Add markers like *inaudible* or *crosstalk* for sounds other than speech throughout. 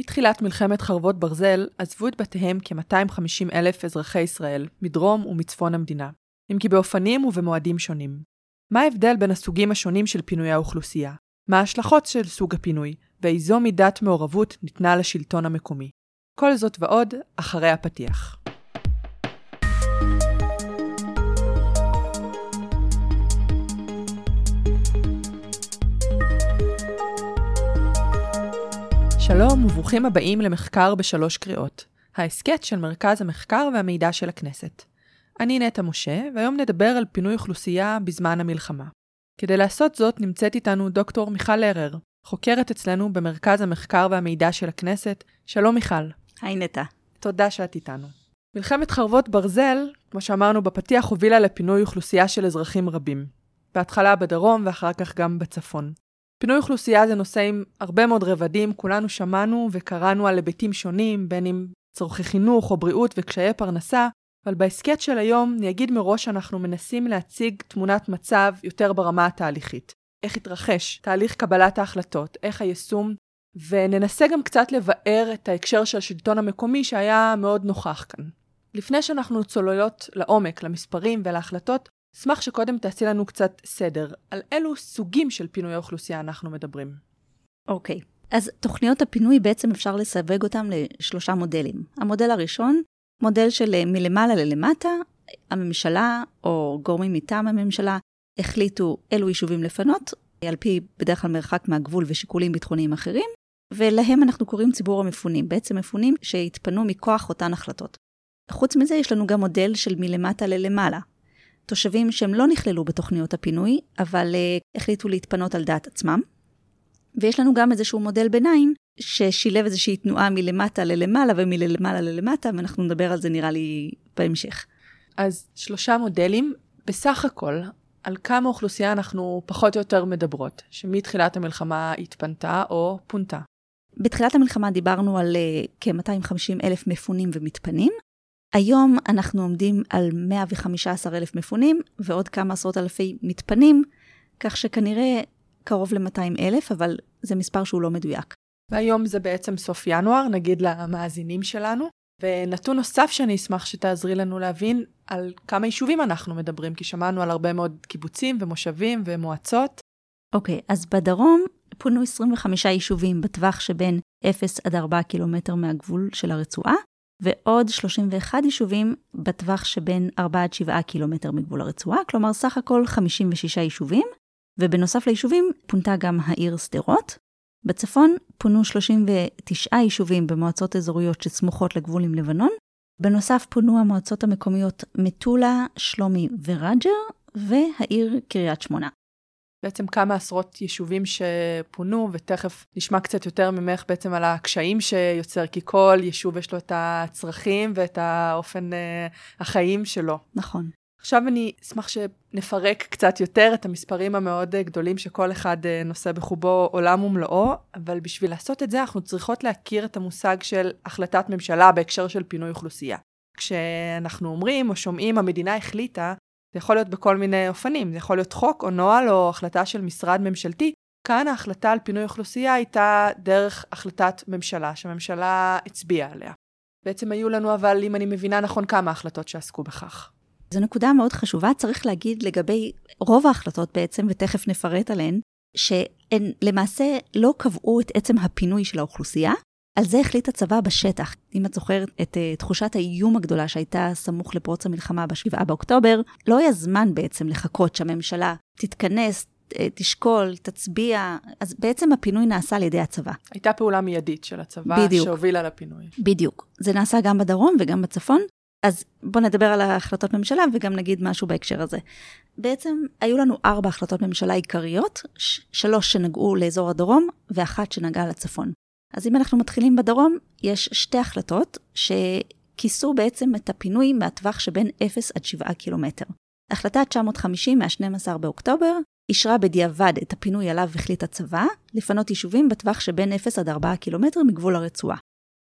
מתחילת מלחמת חרבות ברזל עזבו את בתיהם כ-250 אלף אזרחי ישראל, מדרום ומצפון המדינה, אם כי באופנים ובמועדים שונים. מה ההבדל בין הסוגים השונים של פינוי האוכלוסייה? מה ההשלכות של סוג הפינוי, ואיזו מידת מעורבות ניתנה לשלטון המקומי? כל זאת ועוד אחרי הפתיח. שלום וברוכים הבאים למחקר בשלוש קריאות, ההסכת של מרכז המחקר והמידע של הכנסת. אני נטע משה, והיום נדבר על פינוי אוכלוסייה בזמן המלחמה. כדי לעשות זאת נמצאת איתנו דוקטור מיכל לרר, חוקרת אצלנו במרכז המחקר והמידע של הכנסת. שלום מיכל. היי נטע. תודה שאת איתנו. מלחמת חרבות ברזל, כמו שאמרנו בפתיח, הובילה לפינוי אוכלוסייה של אזרחים רבים. בהתחלה בדרום ואחר כך גם בצפון. פינוי אוכלוסייה זה נושא עם הרבה מאוד רבדים, כולנו שמענו וקראנו על היבטים שונים, בין אם צורכי חינוך או בריאות וקשיי פרנסה, אבל בהסכת של היום אני אגיד מראש שאנחנו מנסים להציג תמונת מצב יותר ברמה התהליכית. איך התרחש תהליך קבלת ההחלטות, איך היישום, וננסה גם קצת לבאר את ההקשר של השלטון המקומי שהיה מאוד נוכח כאן. לפני שאנחנו צוללות לעומק, למספרים ולהחלטות, אשמח שקודם תעשי לנו קצת סדר, על אילו סוגים של פינוי האוכלוסייה אנחנו מדברים. אוקיי, okay. אז תוכניות הפינוי בעצם אפשר לסווג אותם לשלושה מודלים. המודל הראשון, מודל של אה, מלמעלה ללמטה, הממשלה או גורמים מטעם הממשלה החליטו אילו יישובים לפנות, על פי בדרך כלל מרחק מהגבול ושיקולים ביטחוניים אחרים, ולהם אנחנו קוראים ציבור המפונים, בעצם מפונים שהתפנו מכוח אותן החלטות. חוץ מזה, יש לנו גם מודל של מלמטה ללמעלה. תושבים שהם לא נכללו בתוכניות הפינוי, אבל uh, החליטו להתפנות על דעת עצמם. ויש לנו גם איזשהו מודל ביניים, ששילב איזושהי תנועה מלמטה ללמעלה ומלמעלה ללמטה, ואנחנו נדבר על זה נראה לי בהמשך. אז שלושה מודלים, בסך הכל, על כמה אוכלוסייה אנחנו פחות או יותר מדברות, שמתחילת המלחמה התפנתה או פונתה. בתחילת המלחמה דיברנו על uh, כ-250 אלף מפונים ומתפנים. היום אנחנו עומדים על 115 אלף מפונים ועוד כמה עשרות אלפי מתפנים, כך שכנראה קרוב ל-200 אלף, אבל זה מספר שהוא לא מדויק. והיום זה בעצם סוף ינואר, נגיד למאזינים שלנו. ונתון נוסף שאני אשמח שתעזרי לנו להבין, על כמה יישובים אנחנו מדברים, כי שמענו על הרבה מאוד קיבוצים ומושבים ומועצות. אוקיי, okay, אז בדרום פונו 25 יישובים בטווח שבין 0 עד 4 קילומטר מהגבול של הרצועה, ועוד 31 יישובים בטווח שבין 4 עד 7 קילומטר מגבול הרצועה, כלומר סך הכל 56 יישובים, ובנוסף ליישובים פונתה גם העיר שדרות. בצפון פונו 39 יישובים במועצות אזוריות שסמוכות לגבול עם לבנון. בנוסף פונו המועצות המקומיות מטולה, שלומי ורג'ר, והעיר קריית שמונה. בעצם כמה עשרות יישובים שפונו, ותכף נשמע קצת יותר ממך בעצם על הקשיים שיוצר, כי כל יישוב יש לו את הצרכים ואת האופן uh, החיים שלו. נכון. עכשיו אני אשמח שנפרק קצת יותר את המספרים המאוד גדולים שכל אחד uh, נושא בחובו עולם ומלואו, אבל בשביל לעשות את זה אנחנו צריכות להכיר את המושג של החלטת ממשלה בהקשר של פינוי אוכלוסייה. כשאנחנו אומרים או שומעים המדינה החליטה, זה יכול להיות בכל מיני אופנים, זה יכול להיות חוק או נוהל או החלטה של משרד ממשלתי. כאן ההחלטה על פינוי אוכלוסייה הייתה דרך החלטת ממשלה, שהממשלה הצביעה עליה. בעצם היו לנו אבל, אם אני מבינה נכון, כמה החלטות שעסקו בכך. זו נקודה מאוד חשובה, צריך להגיד לגבי רוב ההחלטות בעצם, ותכף נפרט עליהן, שהן למעשה לא קבעו את עצם הפינוי של האוכלוסייה, על זה החליט הצבא בשטח. אם את זוכרת את uh, תחושת האיום הגדולה שהייתה סמוך לפרוץ המלחמה ב-7 באוקטובר, לא היה זמן בעצם לחכות שהממשלה תתכנס, uh, תשקול, תצביע, אז בעצם הפינוי נעשה על ידי הצבא. הייתה פעולה מיידית של הצבא בדיוק. שהובילה לפינוי. בדיוק. זה נעשה גם בדרום וגם בצפון. אז בואו נדבר על ההחלטות ממשלה וגם נגיד משהו בהקשר הזה. בעצם היו לנו ארבע החלטות ממשלה עיקריות, שלוש שנגעו לאזור הדרום ואחת שנגעה לצפון. אז אם אנחנו מתחילים בדרום, יש שתי החלטות שכיסו בעצם את הפינוי מהטווח שבין 0 עד 7 קילומטר. החלטה 950 מה-12 באוקטובר אישרה בדיעבד את הפינוי עליו החליט הצבא, לפנות יישובים בטווח שבין 0 עד 4 קילומטר מגבול הרצועה.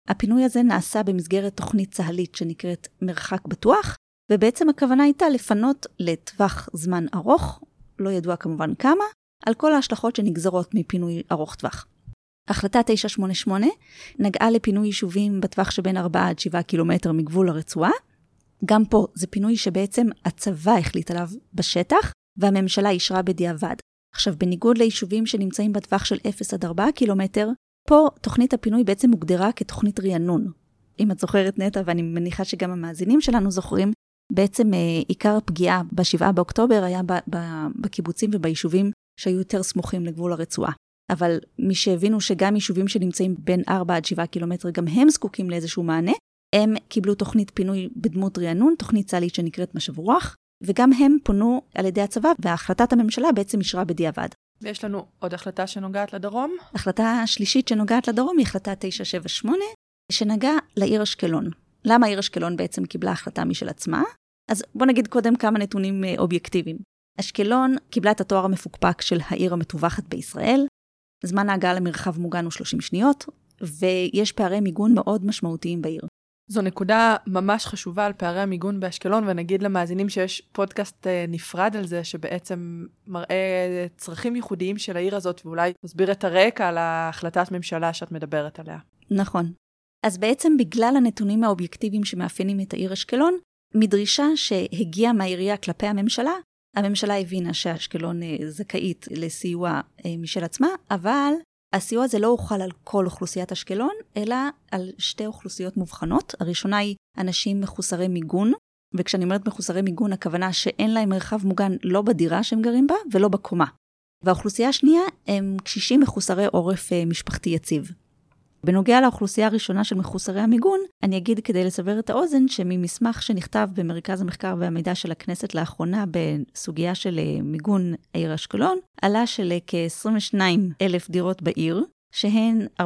הפינוי הזה נעשה במסגרת תוכנית צה"לית שנקראת מרחק בטוח, ובעצם הכוונה הייתה לפנות לטווח זמן ארוך, לא ידוע כמובן כמה, על כל ההשלכות שנגזרות מפינוי ארוך טווח. החלטה 988 נגעה לפינוי יישובים בטווח שבין 4 עד 7 קילומטר מגבול הרצועה. גם פה זה פינוי שבעצם הצבא החליט עליו בשטח, והממשלה אישרה בדיעבד. עכשיו, בניגוד ליישובים שנמצאים בטווח של 0 עד 4 קילומטר, פה תוכנית הפינוי בעצם הוגדרה כתוכנית רענון. אם את זוכרת נטע, ואני מניחה שגם המאזינים שלנו זוכרים, בעצם אה, עיקר הפגיעה ב-7 באוקטובר היה בקיבוצים וביישובים שהיו יותר סמוכים לגבול הרצועה. אבל מי שהבינו שגם יישובים שנמצאים בין 4 עד 7 קילומטר, גם הם זקוקים לאיזשהו מענה, הם קיבלו תוכנית פינוי בדמות רענון, תוכנית צה"לית שנקראת משב רוח, וגם הם פונו על ידי הצבא, והחלטת הממשלה בעצם אישרה בדיעבד. ויש לנו עוד החלטה שנוגעת לדרום. החלטה השלישית שנוגעת לדרום היא החלטה 978, שנגעה לעיר אשקלון. למה העיר אשקלון בעצם קיבלה החלטה משל עצמה? אז בוא נגיד קודם כמה נתונים אה, אובייקטיביים. אשקלון קיבלה את התואר המפוקפק של העיר המטווחת בישראל. זמן ההגעה למרחב מוגן הוא 30 שניות, ויש פערי מיגון מאוד משמעותיים בעיר. זו נקודה ממש חשובה על פערי המיגון באשקלון, ונגיד למאזינים שיש פודקאסט אה, נפרד על זה, שבעצם מראה צרכים ייחודיים של העיר הזאת, ואולי מסביר את הרקע על ההחלטת ממשלה שאת מדברת עליה. נכון. אז בעצם בגלל הנתונים האובייקטיביים שמאפיינים את העיר אשקלון, מדרישה שהגיעה מהעירייה כלפי הממשלה, הממשלה הבינה שאשקלון אה, זכאית לסיוע אה, משל עצמה, אבל הסיוע הזה לא הוחל על כל אוכלוסיית אשקלון, אלא על שתי אוכלוסיות מובחנות. הראשונה היא אנשים מחוסרי מיגון, וכשאני אומרת מחוסרי מיגון, הכוונה שאין להם מרחב מוגן לא בדירה שהם גרים בה ולא בקומה. והאוכלוסייה השנייה הם קשישים מחוסרי עורף אה, משפחתי יציב. בנוגע לאוכלוסייה הראשונה של מחוסרי המיגון, אני אגיד כדי לסבר את האוזן שממסמך שנכתב במרכז המחקר והמידע של הכנסת לאחרונה בסוגיה של אה, מיגון העיר אשקלון, עלה של אה, כ-22 אלף דירות בעיר, שהן 43%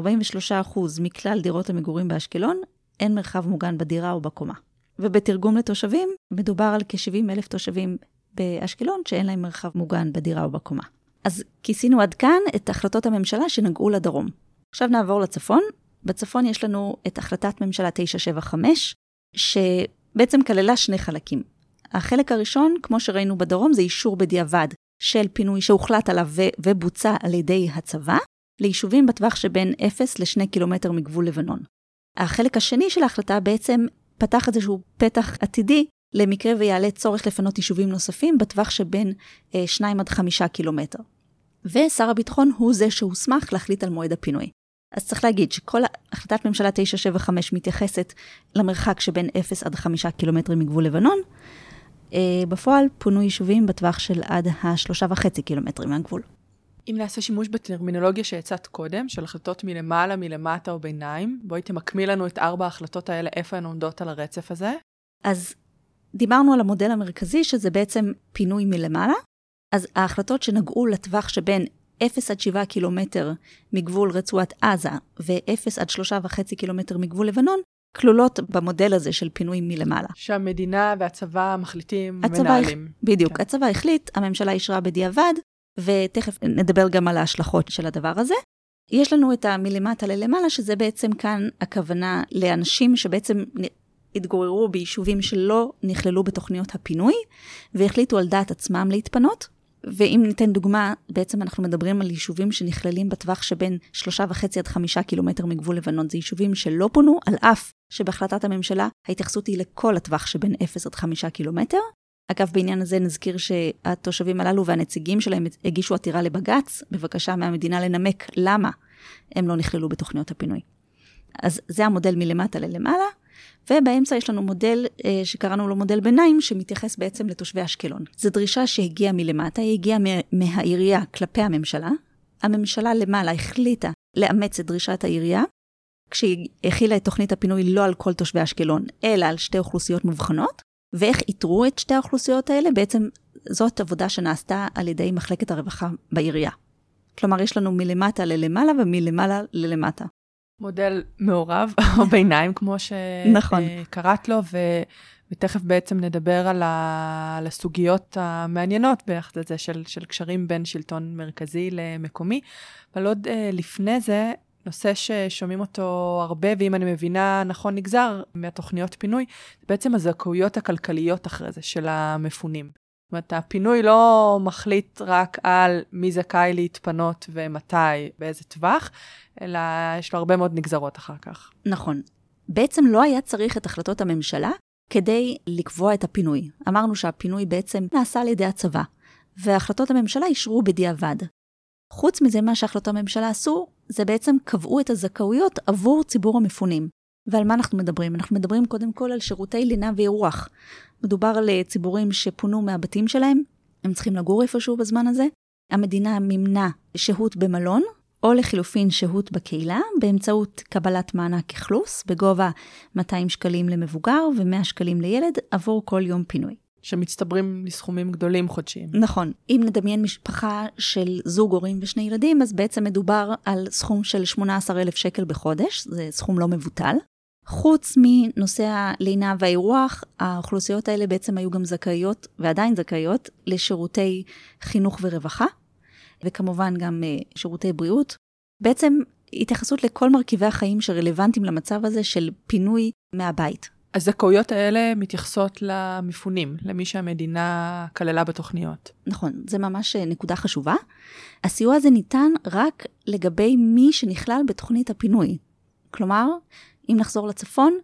מכלל דירות המגורים באשקלון, אין מרחב מוגן בדירה או בקומה. ובתרגום לתושבים, מדובר על כ-70 אלף תושבים באשקלון שאין להם מרחב מוגן בדירה או בקומה. אז כיסינו עד כאן את החלטות הממשלה שנגעו לדרום. עכשיו נעבור לצפון. בצפון יש לנו את החלטת ממשלה 975, שבעצם כללה שני חלקים. החלק הראשון, כמו שראינו בדרום, זה אישור בדיעבד של פינוי שהוחלט עליו ו- ובוצע על ידי הצבא, ליישובים בטווח שבין 0 ל-2 קילומטר מגבול לבנון. החלק השני של ההחלטה בעצם פתח איזשהו פתח עתידי למקרה ויעלה צורך לפנות יישובים נוספים בטווח שבין 2 אה, עד 5 קילומטר. ושר הביטחון הוא זה שהוסמך להחליט על מועד הפינוי. אז צריך להגיד שכל החלטת ממשלה 975 מתייחסת למרחק שבין 0 עד 5 קילומטרים מגבול לבנון. אה, בפועל פונו יישובים בטווח של עד ה-3.5 קילומטרים מהגבול. אם נעשה שימוש בטרמינולוגיה שהצעת קודם, של החלטות מלמעלה, מלמטה או ביניים, בואי תמקמי לנו את ארבע ההחלטות האלה, איפה הן עומדות על הרצף הזה. אז דיברנו על המודל המרכזי, שזה בעצם פינוי מלמעלה. אז ההחלטות שנגעו לטווח שבין 0 עד 7 קילומטר מגבול רצועת עזה ו-0 עד 3.5 קילומטר מגבול לבנון, כלולות במודל הזה של פינוי מלמעלה. שהמדינה והצבא מחליטים, הצבא מנהלים. הח... בדיוק, כן. הצבא החליט, הממשלה אישרה בדיעבד, ותכף נדבר גם על ההשלכות של הדבר הזה. יש לנו את המלמטה ללמעלה, שזה בעצם כאן הכוונה לאנשים שבעצם התגוררו ביישובים שלא נכללו בתוכניות הפינוי, והחליטו על דעת עצמם להתפנות, ואם ניתן דוגמה, בעצם אנחנו מדברים על יישובים שנכללים בטווח שבין שלושה וחצי עד חמישה קילומטר מגבול לבנון. זה יישובים שלא פונו, על אף שבהחלטת הממשלה ההתייחסות היא לכל הטווח שבין 0 עד 5 קילומטר. אגב, בעניין הזה נזכיר שהתושבים הללו והנציגים שלהם הגישו עתירה לבג"ץ, בבקשה מהמדינה לנמק למה הם לא נכללו בתוכניות הפינוי. אז זה המודל מלמטה ללמעלה. ובאמצע יש לנו מודל אה, שקראנו לו מודל ביניים, שמתייחס בעצם לתושבי אשקלון. זו דרישה שהגיעה מלמטה, היא הגיעה מהעירייה כלפי הממשלה. הממשלה למעלה החליטה לאמץ את דרישת העירייה, כשהיא הכילה את תוכנית הפינוי לא על כל תושבי אשקלון, אלא על שתי אוכלוסיות מובחנות. ואיך איתרו את שתי האוכלוסיות האלה? בעצם זאת עבודה שנעשתה על ידי מחלקת הרווחה בעירייה. כלומר, יש לנו מלמטה ללמעלה ומלמעלה ללמטה. מודל מעורב, *laughs* או ביניים, כמו נכון. שקראת לו, ו... ותכף בעצם נדבר על, ה... על הסוגיות המעניינות ביחד לזה של, של קשרים בין שלטון מרכזי למקומי. אבל עוד uh, לפני זה, נושא ששומעים אותו הרבה, ואם אני מבינה נכון נגזר מהתוכניות פינוי, זה בעצם הזכאויות הכלכליות אחרי זה של המפונים. זאת אומרת, הפינוי לא מחליט רק על מי זכאי להתפנות ומתי, באיזה טווח, אלא יש לו הרבה מאוד נגזרות אחר כך. נכון. בעצם לא היה צריך את החלטות הממשלה כדי לקבוע את הפינוי. אמרנו שהפינוי בעצם נעשה על ידי הצבא, והחלטות הממשלה אישרו בדיעבד. חוץ מזה, מה שהחלטות הממשלה עשו, זה בעצם קבעו את הזכאויות עבור ציבור המפונים. ועל מה אנחנו מדברים? אנחנו מדברים קודם כל על שירותי לינה ואירוח. מדובר על ציבורים שפונו מהבתים שלהם, הם צריכים לגור איפשהו בזמן הזה. המדינה מימנה שהות במלון, או לחילופין שהות בקהילה, באמצעות קבלת מענק אכלוס בגובה 200 שקלים למבוגר ו-100 שקלים לילד עבור כל יום פינוי. שמצטברים לסכומים גדולים חודשיים. נכון. אם נדמיין משפחה של זוג הורים ושני ילדים, אז בעצם מדובר על סכום של 18,000 שקל בחודש, זה סכום לא מבוטל. חוץ מנושא הלינה והאירוח, האוכלוסיות האלה בעצם היו גם זכאיות, ועדיין זכאיות, לשירותי חינוך ורווחה, וכמובן גם uh, שירותי בריאות. בעצם התייחסות לכל מרכיבי החיים שרלוונטיים למצב הזה של פינוי מהבית. הזכאויות האלה מתייחסות למפונים, למי שהמדינה כללה בתוכניות. נכון, זה ממש אה, נקודה חשובה. הסיוע הזה ניתן רק לגבי מי שנכלל בתוכנית הפינוי. כלומר, אם נחזור לצפון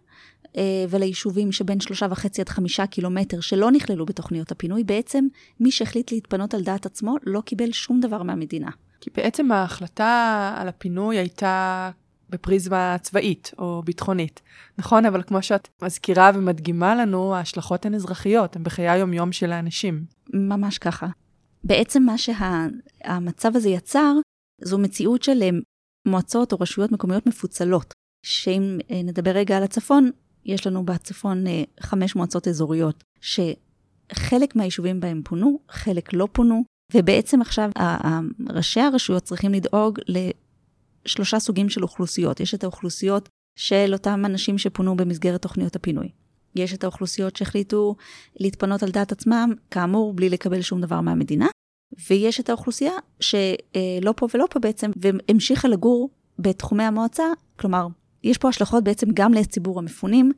אה, וליישובים שבין שלושה וחצי עד חמישה קילומטר שלא נכללו בתוכניות הפינוי, בעצם מי שהחליט להתפנות על דעת עצמו לא קיבל שום דבר מהמדינה. כי בעצם ההחלטה על הפינוי הייתה בפריזמה צבאית או ביטחונית. נכון, אבל כמו שאת מזכירה ומדגימה לנו, ההשלכות הן אזרחיות, הן בחיי היום-יום של האנשים. ממש ככה. בעצם מה שהמצב שה... הזה יצר, זו מציאות של אה, מועצות או רשויות מקומיות מפוצלות. שאם אה, נדבר רגע על הצפון, יש לנו בצפון אה, חמש מועצות אזוריות, שחלק מהיישובים בהם פונו, חלק לא פונו, ובעצם עכשיו ראשי הרשויות צריכים לדאוג לשלושה סוגים של אוכלוסיות. יש את האוכלוסיות של אותם אנשים שפונו במסגרת תוכניות הפינוי. יש את האוכלוסיות שהחליטו להתפנות על דעת עצמם, כאמור, בלי לקבל שום דבר מהמדינה. ויש את האוכלוסייה שלא פה ולא פה בעצם, והמשיכה לגור בתחומי המועצה, כלומר, יש פה השלכות בעצם גם לציבור המפונים,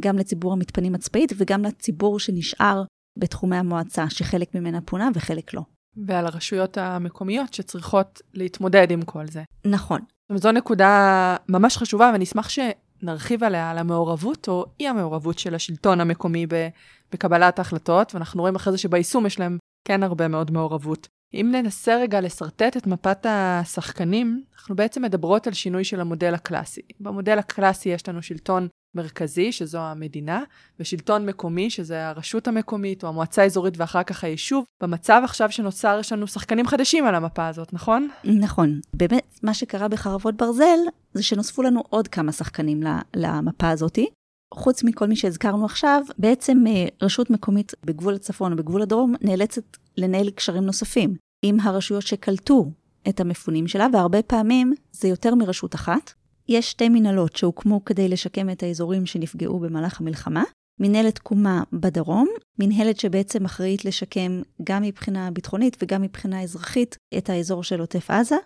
גם לציבור המתפנים הצבאית וגם לציבור שנשאר בתחומי המועצה, שחלק ממנה פונה וחלק לא. ועל הרשויות המקומיות שצריכות להתמודד עם כל זה. נכון. זו נקודה ממש חשובה, ואני אשמח שנרחיב עליה, על המעורבות או אי המעורבות של השלטון המקומי בקבלת ההחלטות, ואנחנו רואים אחרי זה שביישום יש להם כן הרבה מאוד מעורבות. אם ננסה רגע לשרטט את מפת השחקנים, אנחנו בעצם מדברות על שינוי של המודל הקלאסי. במודל הקלאסי יש לנו שלטון מרכזי, שזו המדינה, ושלטון מקומי, שזה הרשות המקומית או המועצה האזורית ואחר כך היישוב. במצב עכשיו שנוצר, יש לנו שחקנים חדשים על המפה הזאת, נכון? נכון. באמת, מה שקרה בחרבות ברזל, זה שנוספו לנו עוד כמה שחקנים למפה הזאתי. חוץ מכל מי שהזכרנו עכשיו, בעצם אה, רשות מקומית בגבול הצפון או בגבול הדרום נאלצת לנהל קשרים נוספים עם הרשויות שקלטו את המפונים שלה, והרבה פעמים זה יותר מרשות אחת. יש שתי מנהלות שהוקמו כדי לשקם את האזורים שנפגעו במהלך המלחמה. מנהלת תקומה בדרום, מנהלת שבעצם אחראית לשקם גם מבחינה ביטחונית וגם מבחינה אזרחית את האזור של עוטף עזה,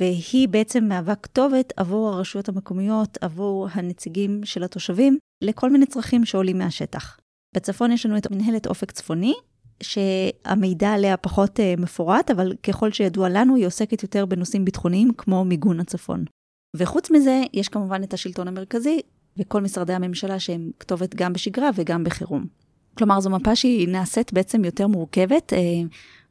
והיא בעצם מהווה כתובת עבור הרשויות המקומיות, עבור הנציגים של התושבים, לכל מיני צרכים שעולים מהשטח. בצפון יש לנו את מנהלת אופק צפוני, שהמידע עליה פחות uh, מפורט, אבל ככל שידוע לנו, היא עוסקת יותר בנושאים ביטחוניים כמו מיגון הצפון. וחוץ מזה, יש כמובן את השלטון המרכזי וכל משרדי הממשלה שהם כתובת גם בשגרה וגם בחירום. כלומר, זו מפה שהיא נעשית בעצם יותר מורכבת. Uh,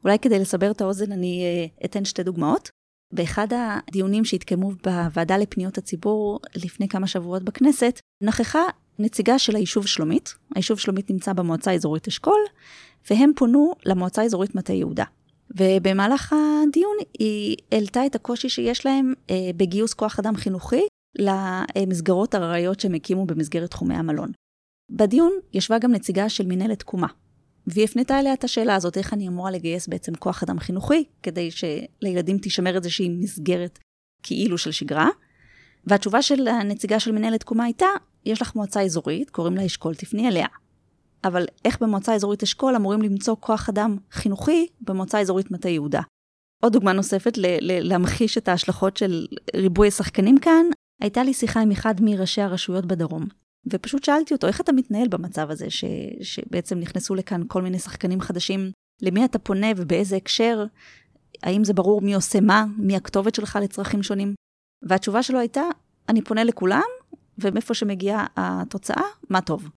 אולי כדי לסבר את האוזן אני uh, אתן שתי דוגמאות. באחד הדיונים שהתקיימו בוועדה לפניות הציבור לפני כמה שבועות בכנסת, נכחה נציגה של היישוב שלומית. היישוב שלומית נמצא במועצה האזורית אשכול, והם פונו למועצה האזורית מטה יהודה. ובמהלך הדיון היא העלתה את הקושי שיש להם אה, בגיוס כוח אדם חינוכי למסגרות הרריות שהם הקימו במסגרת תחומי המלון. בדיון ישבה גם נציגה של מנהלת תקומה, והיא הפנתה אליה את השאלה הזאת, איך אני אמורה לגייס בעצם כוח אדם חינוכי, כדי שלילדים תישמר איזושהי מסגרת כאילו של שגרה. והתשובה של הנציגה של מנהלת תקומה הייתה, יש לך מועצה אזורית, קוראים לה אשכול, תפני אליה. אבל איך במועצה אזורית אשכול אמורים למצוא כוח אדם חינוכי במועצה אזורית מטה יהודה? עוד דוגמה נוספת ל- ל- להמחיש את ההשלכות של ריבוי השחקנים כאן, הייתה לי שיחה עם אחד מראשי הרשויות בדרום, ופשוט שאלתי אותו, איך אתה מתנהל במצב הזה, ש- שבעצם נכנסו לכאן כל מיני שחקנים חדשים למי אתה פונה ובאיזה הקשר, האם זה ברור מי עושה מה, מי הכתובת שלך לצרכים שונים. והתשובה שלו הייתה, אני פונה לכולם, ומאיפה שמגיעה התוצאה, מה טוב.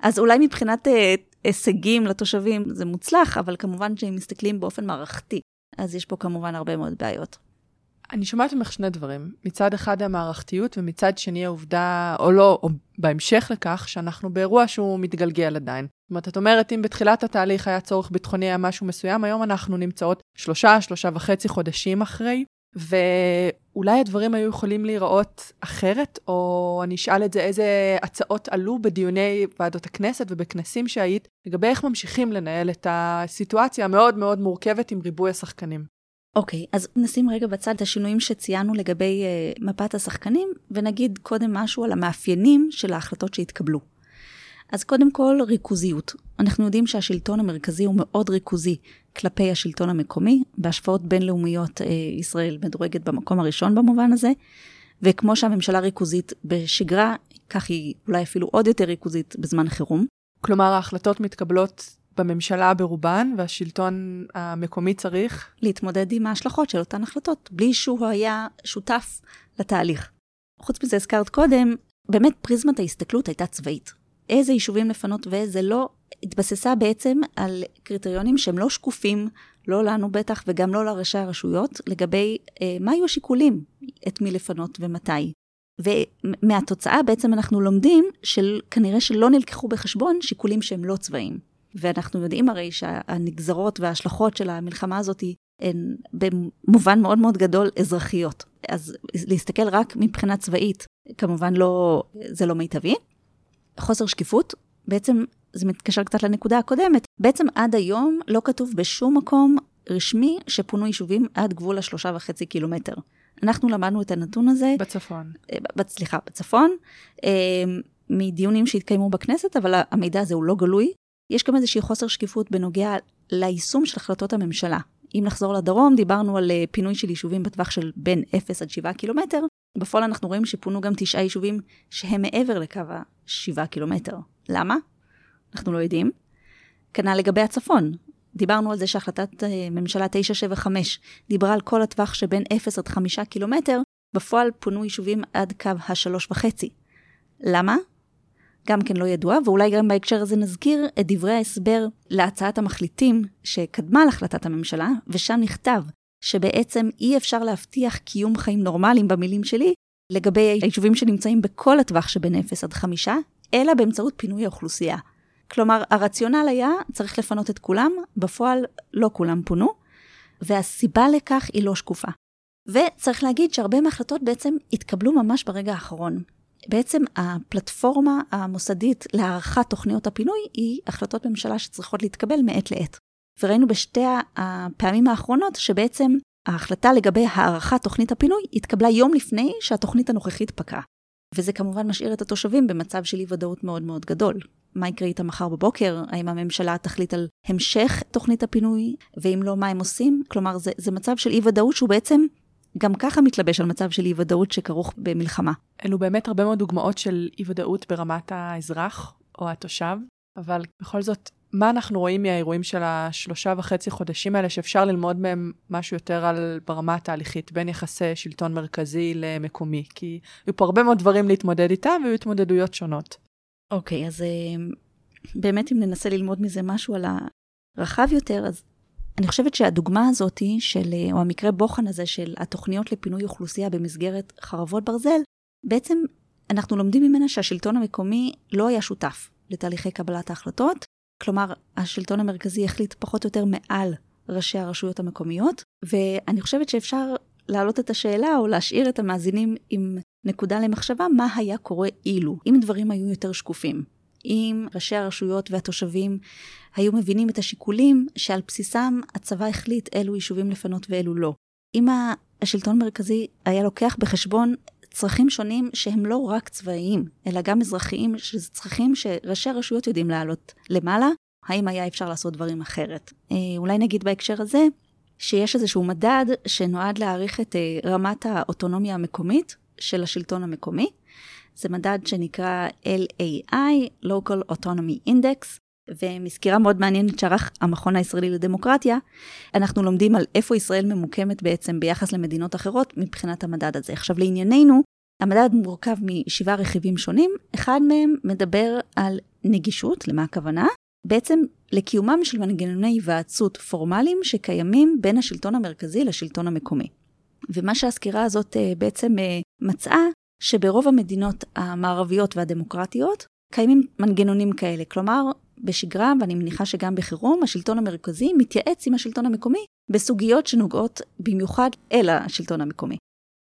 אז אולי מבחינת אה, הישגים לתושבים זה מוצלח, אבל כמובן שאם מסתכלים באופן מערכתי, אז יש פה כמובן הרבה מאוד בעיות. אני שומעת ממך שני דברים. מצד אחד המערכתיות, ומצד שני העובדה, או לא, או בהמשך לכך, שאנחנו באירוע שהוא מתגלגל עדיין. זאת אומרת, את אומרת, אם בתחילת התהליך היה צורך ביטחוני, היה משהו מסוים, היום אנחנו נמצאות שלושה, שלושה וחצי חודשים אחרי, ואולי הדברים היו יכולים להיראות אחרת, או אני אשאל את זה, איזה הצעות עלו בדיוני ועדות הכנסת ובכנסים שהיית, לגבי איך ממשיכים לנהל את הסיטואציה המאוד מאוד מורכבת עם ריבוי השחקנים. אוקיי, okay, אז נשים רגע בצד את השינויים שציינו לגבי uh, מפת השחקנים, ונגיד קודם משהו על המאפיינים של ההחלטות שהתקבלו. אז קודם כל, ריכוזיות. אנחנו יודעים שהשלטון המרכזי הוא מאוד ריכוזי כלפי השלטון המקומי. בהשוואות בינלאומיות, uh, ישראל מדורגת במקום הראשון במובן הזה, וכמו שהממשלה ריכוזית בשגרה, כך היא אולי אפילו עוד יותר ריכוזית בזמן חירום. כלומר, ההחלטות מתקבלות בממשלה ברובן, והשלטון המקומי צריך... להתמודד עם ההשלכות של אותן החלטות, בלי שהוא היה שותף לתהליך. חוץ מזה, הזכרת קודם, באמת פריזמת ההסתכלות הייתה צבאית. איזה יישובים לפנות ואיזה לא, התבססה בעצם על קריטריונים שהם לא שקופים, לא לנו בטח וגם לא לראשי הרשויות, לגבי אה, מה היו השיקולים, את מי לפנות ומתי. ומהתוצאה בעצם אנחנו לומדים של כנראה שלא נלקחו בחשבון שיקולים שהם לא צבאיים. ואנחנו יודעים הרי שהנגזרות וההשלכות של המלחמה הזאת הן במובן מאוד מאוד גדול אזרחיות. אז להסתכל רק מבחינה צבאית, כמובן לא, זה לא מיטבי. חוסר שקיפות, בעצם זה מתקשר קצת לנקודה הקודמת, בעצם עד היום לא כתוב בשום מקום רשמי שפונו יישובים עד גבול השלושה וחצי קילומטר. אנחנו למדנו את הנתון הזה. בצפון. אה, סליחה, בצפון, אה, מדיונים שהתקיימו בכנסת, אבל המידע הזה הוא לא גלוי, יש גם איזושהי חוסר שקיפות בנוגע ליישום של החלטות הממשלה. אם נחזור לדרום, דיברנו על אה, פינוי של יישובים בטווח של בין 0 עד 7 קילומטר. בפועל אנחנו רואים שפונו גם תשעה יישובים שהם מעבר לקו ה-7 קילומטר. למה? אנחנו לא יודעים. כנ"ל לגבי הצפון. דיברנו על זה שהחלטת אה, ממשלה 975 דיברה על כל הטווח שבין 0 עד 5 קילומטר, בפועל פונו יישובים עד קו ה-3.5. למה? גם כן לא ידוע, ואולי גם בהקשר הזה נזכיר את דברי ההסבר להצעת המחליטים שקדמה להחלטת הממשלה, ושם נכתב שבעצם אי אפשר להבטיח קיום חיים נורמליים במילים שלי, לגבי היישובים שנמצאים בכל הטווח שבין 0 עד 5, אלא באמצעות פינוי האוכלוסייה. כלומר, הרציונל היה, צריך לפנות את כולם, בפועל לא כולם פונו, והסיבה לכך היא לא שקופה. וצריך להגיד שהרבה מההחלטות בעצם התקבלו ממש ברגע האחרון. בעצם הפלטפורמה המוסדית להערכת תוכניות הפינוי היא החלטות ממשלה שצריכות להתקבל מעת לעת. וראינו בשתי הפעמים האחרונות שבעצם ההחלטה לגבי הערכת תוכנית הפינוי התקבלה יום לפני שהתוכנית הנוכחית פקעה. וזה כמובן משאיר את התושבים במצב של אי ודאות מאוד מאוד גדול. מה יקרה איתם מחר בבוקר? האם הממשלה תחליט על המשך תוכנית הפינוי? ואם לא, מה הם עושים? כלומר, זה, זה מצב של אי ודאות שהוא בעצם גם ככה מתלבש על מצב של אי-ודאות שכרוך במלחמה. אלו באמת הרבה מאוד דוגמאות של אי-ודאות ברמת האזרח או התושב, אבל בכל זאת, מה אנחנו רואים מהאירועים של השלושה וחצי חודשים האלה, שאפשר ללמוד מהם משהו יותר על ברמה התהליכית, בין יחסי שלטון מרכזי למקומי? כי היו פה הרבה מאוד דברים להתמודד איתם, והיו התמודדויות שונות. אוקיי, okay, אז אה, באמת אם ננסה ללמוד מזה משהו על הרחב יותר, אז אני חושבת שהדוגמה הזאת של, אה, או המקרה בוחן הזה של התוכניות לפינוי אוכלוסייה במסגרת חרבות ברזל, בעצם אנחנו לומדים ממנה שהשלטון המקומי לא היה שותף לתהליכי קבלת ההחלטות, כלומר, השלטון המרכזי החליט פחות או יותר מעל ראשי הרשויות המקומיות, ואני חושבת שאפשר להעלות את השאלה או להשאיר את המאזינים עם נקודה למחשבה מה היה קורה אילו, אם דברים היו יותר שקופים. אם ראשי הרשויות והתושבים היו מבינים את השיקולים שעל בסיסם הצבא החליט אילו יישובים לפנות ואילו לא. אם השלטון המרכזי היה לוקח בחשבון צרכים שונים שהם לא רק צבאיים, אלא גם אזרחיים, שזה צרכים שראשי הרשויות יודעים להעלות למעלה, האם היה אפשר לעשות דברים אחרת. אה, אולי נגיד בהקשר הזה, שיש איזשהו מדד שנועד להעריך את אה, רמת האוטונומיה המקומית של השלטון המקומי. זה מדד שנקרא LAI, Local Autonomy Index, ומסקירה מאוד מעניינת שערך המכון הישראלי לדמוקרטיה, אנחנו לומדים על איפה ישראל ממוקמת בעצם ביחס למדינות אחרות מבחינת המדד הזה. עכשיו לענייננו, המדד מורכב משבעה רכיבים שונים, אחד מהם מדבר על נגישות, למה הכוונה? בעצם לקיומם של מנגנוני היוועצות פורמליים שקיימים בין השלטון המרכזי לשלטון המקומי. ומה שהסקירה הזאת אה, בעצם אה, מצאה, שברוב המדינות המערביות והדמוקרטיות קיימים מנגנונים כאלה. כלומר, בשגרה, ואני מניחה שגם בחירום, השלטון המרכזי מתייעץ עם השלטון המקומי בסוגיות שנוגעות במיוחד אל השלטון המקומי.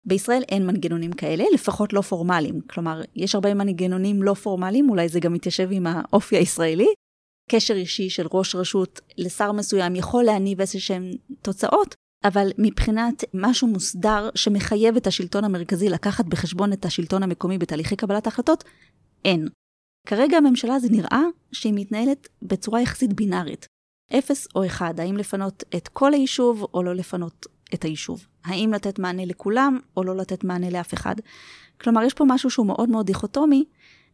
בישראל אין מנגנונים כאלה, לפחות לא פורמליים. כלומר, יש הרבה מנגנונים לא פורמליים, אולי זה גם מתיישב עם האופי הישראלי. קשר אישי של ראש רשות לשר מסוים יכול להניב איזה שהן תוצאות, אבל מבחינת משהו מוסדר שמחייב את השלטון המרכזי לקחת בחשבון את השלטון המקומי בתהליכי קבלת ההחלטות, אין. כרגע הממשלה זה נראה שהיא מתנהלת בצורה יחסית בינארית. אפס או אחד, האם לפנות את כל היישוב או לא לפנות את היישוב. האם לתת מענה לכולם או לא לתת מענה לאף אחד. כלומר, יש פה משהו שהוא מאוד מאוד דיכוטומי,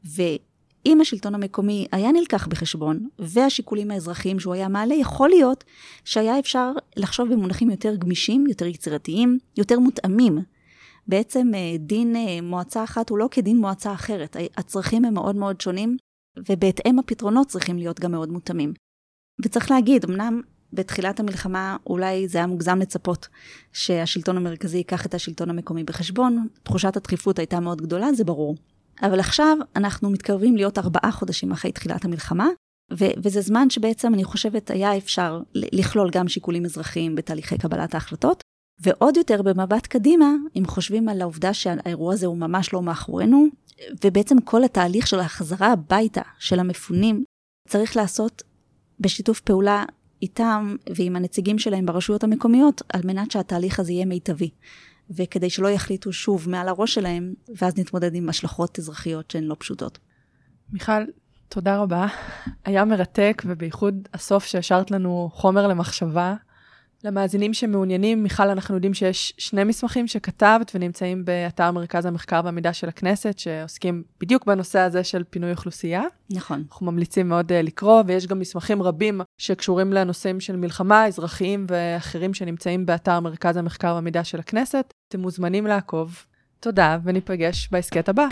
ואם השלטון המקומי היה נלקח בחשבון, והשיקולים האזרחיים שהוא היה מעלה, יכול להיות שהיה אפשר לחשוב במונחים יותר גמישים, יותר יצירתיים, יותר מותאמים. בעצם אה, דין אה, מועצה אחת הוא לא כדין מועצה אחרת, הצרכים הם מאוד מאוד שונים, ובהתאם הפתרונות צריכים להיות גם מאוד מותאמים. וצריך להגיד, אמנם בתחילת המלחמה אולי זה היה מוגזם לצפות שהשלטון המרכזי ייקח את השלטון המקומי בחשבון, תחושת הדחיפות הייתה מאוד גדולה, זה ברור. אבל עכשיו אנחנו מתקרבים להיות ארבעה חודשים אחרי תחילת המלחמה, ו- וזה זמן שבעצם אני חושבת היה אפשר לכלול גם שיקולים אזרחיים בתהליכי קבלת ההחלטות. ועוד יותר במבט קדימה, אם חושבים על העובדה שהאירוע הזה הוא ממש לא מאחורינו, ובעצם כל התהליך של החזרה הביתה של המפונים צריך לעשות בשיתוף פעולה איתם ועם הנציגים שלהם ברשויות המקומיות, על מנת שהתהליך הזה יהיה מיטבי. וכדי שלא יחליטו שוב מעל הראש שלהם, ואז נתמודד עם השלכות אזרחיות שהן לא פשוטות. מיכל, תודה רבה. היה מרתק, ובייחוד הסוף שהשארת לנו חומר למחשבה. למאזינים שמעוניינים, מיכל, אנחנו יודעים שיש שני מסמכים שכתבת ונמצאים באתר מרכז המחקר והמידע של הכנסת, שעוסקים בדיוק בנושא הזה של פינוי אוכלוסייה. נכון. אנחנו ממליצים מאוד uh, לקרוא, ויש גם מסמכים רבים שקשורים לנושאים של מלחמה, אזרחיים ואחרים שנמצאים באתר מרכז המחקר והמידע של הכנסת. אתם מוזמנים לעקוב. תודה, וניפגש בהסכת הבא.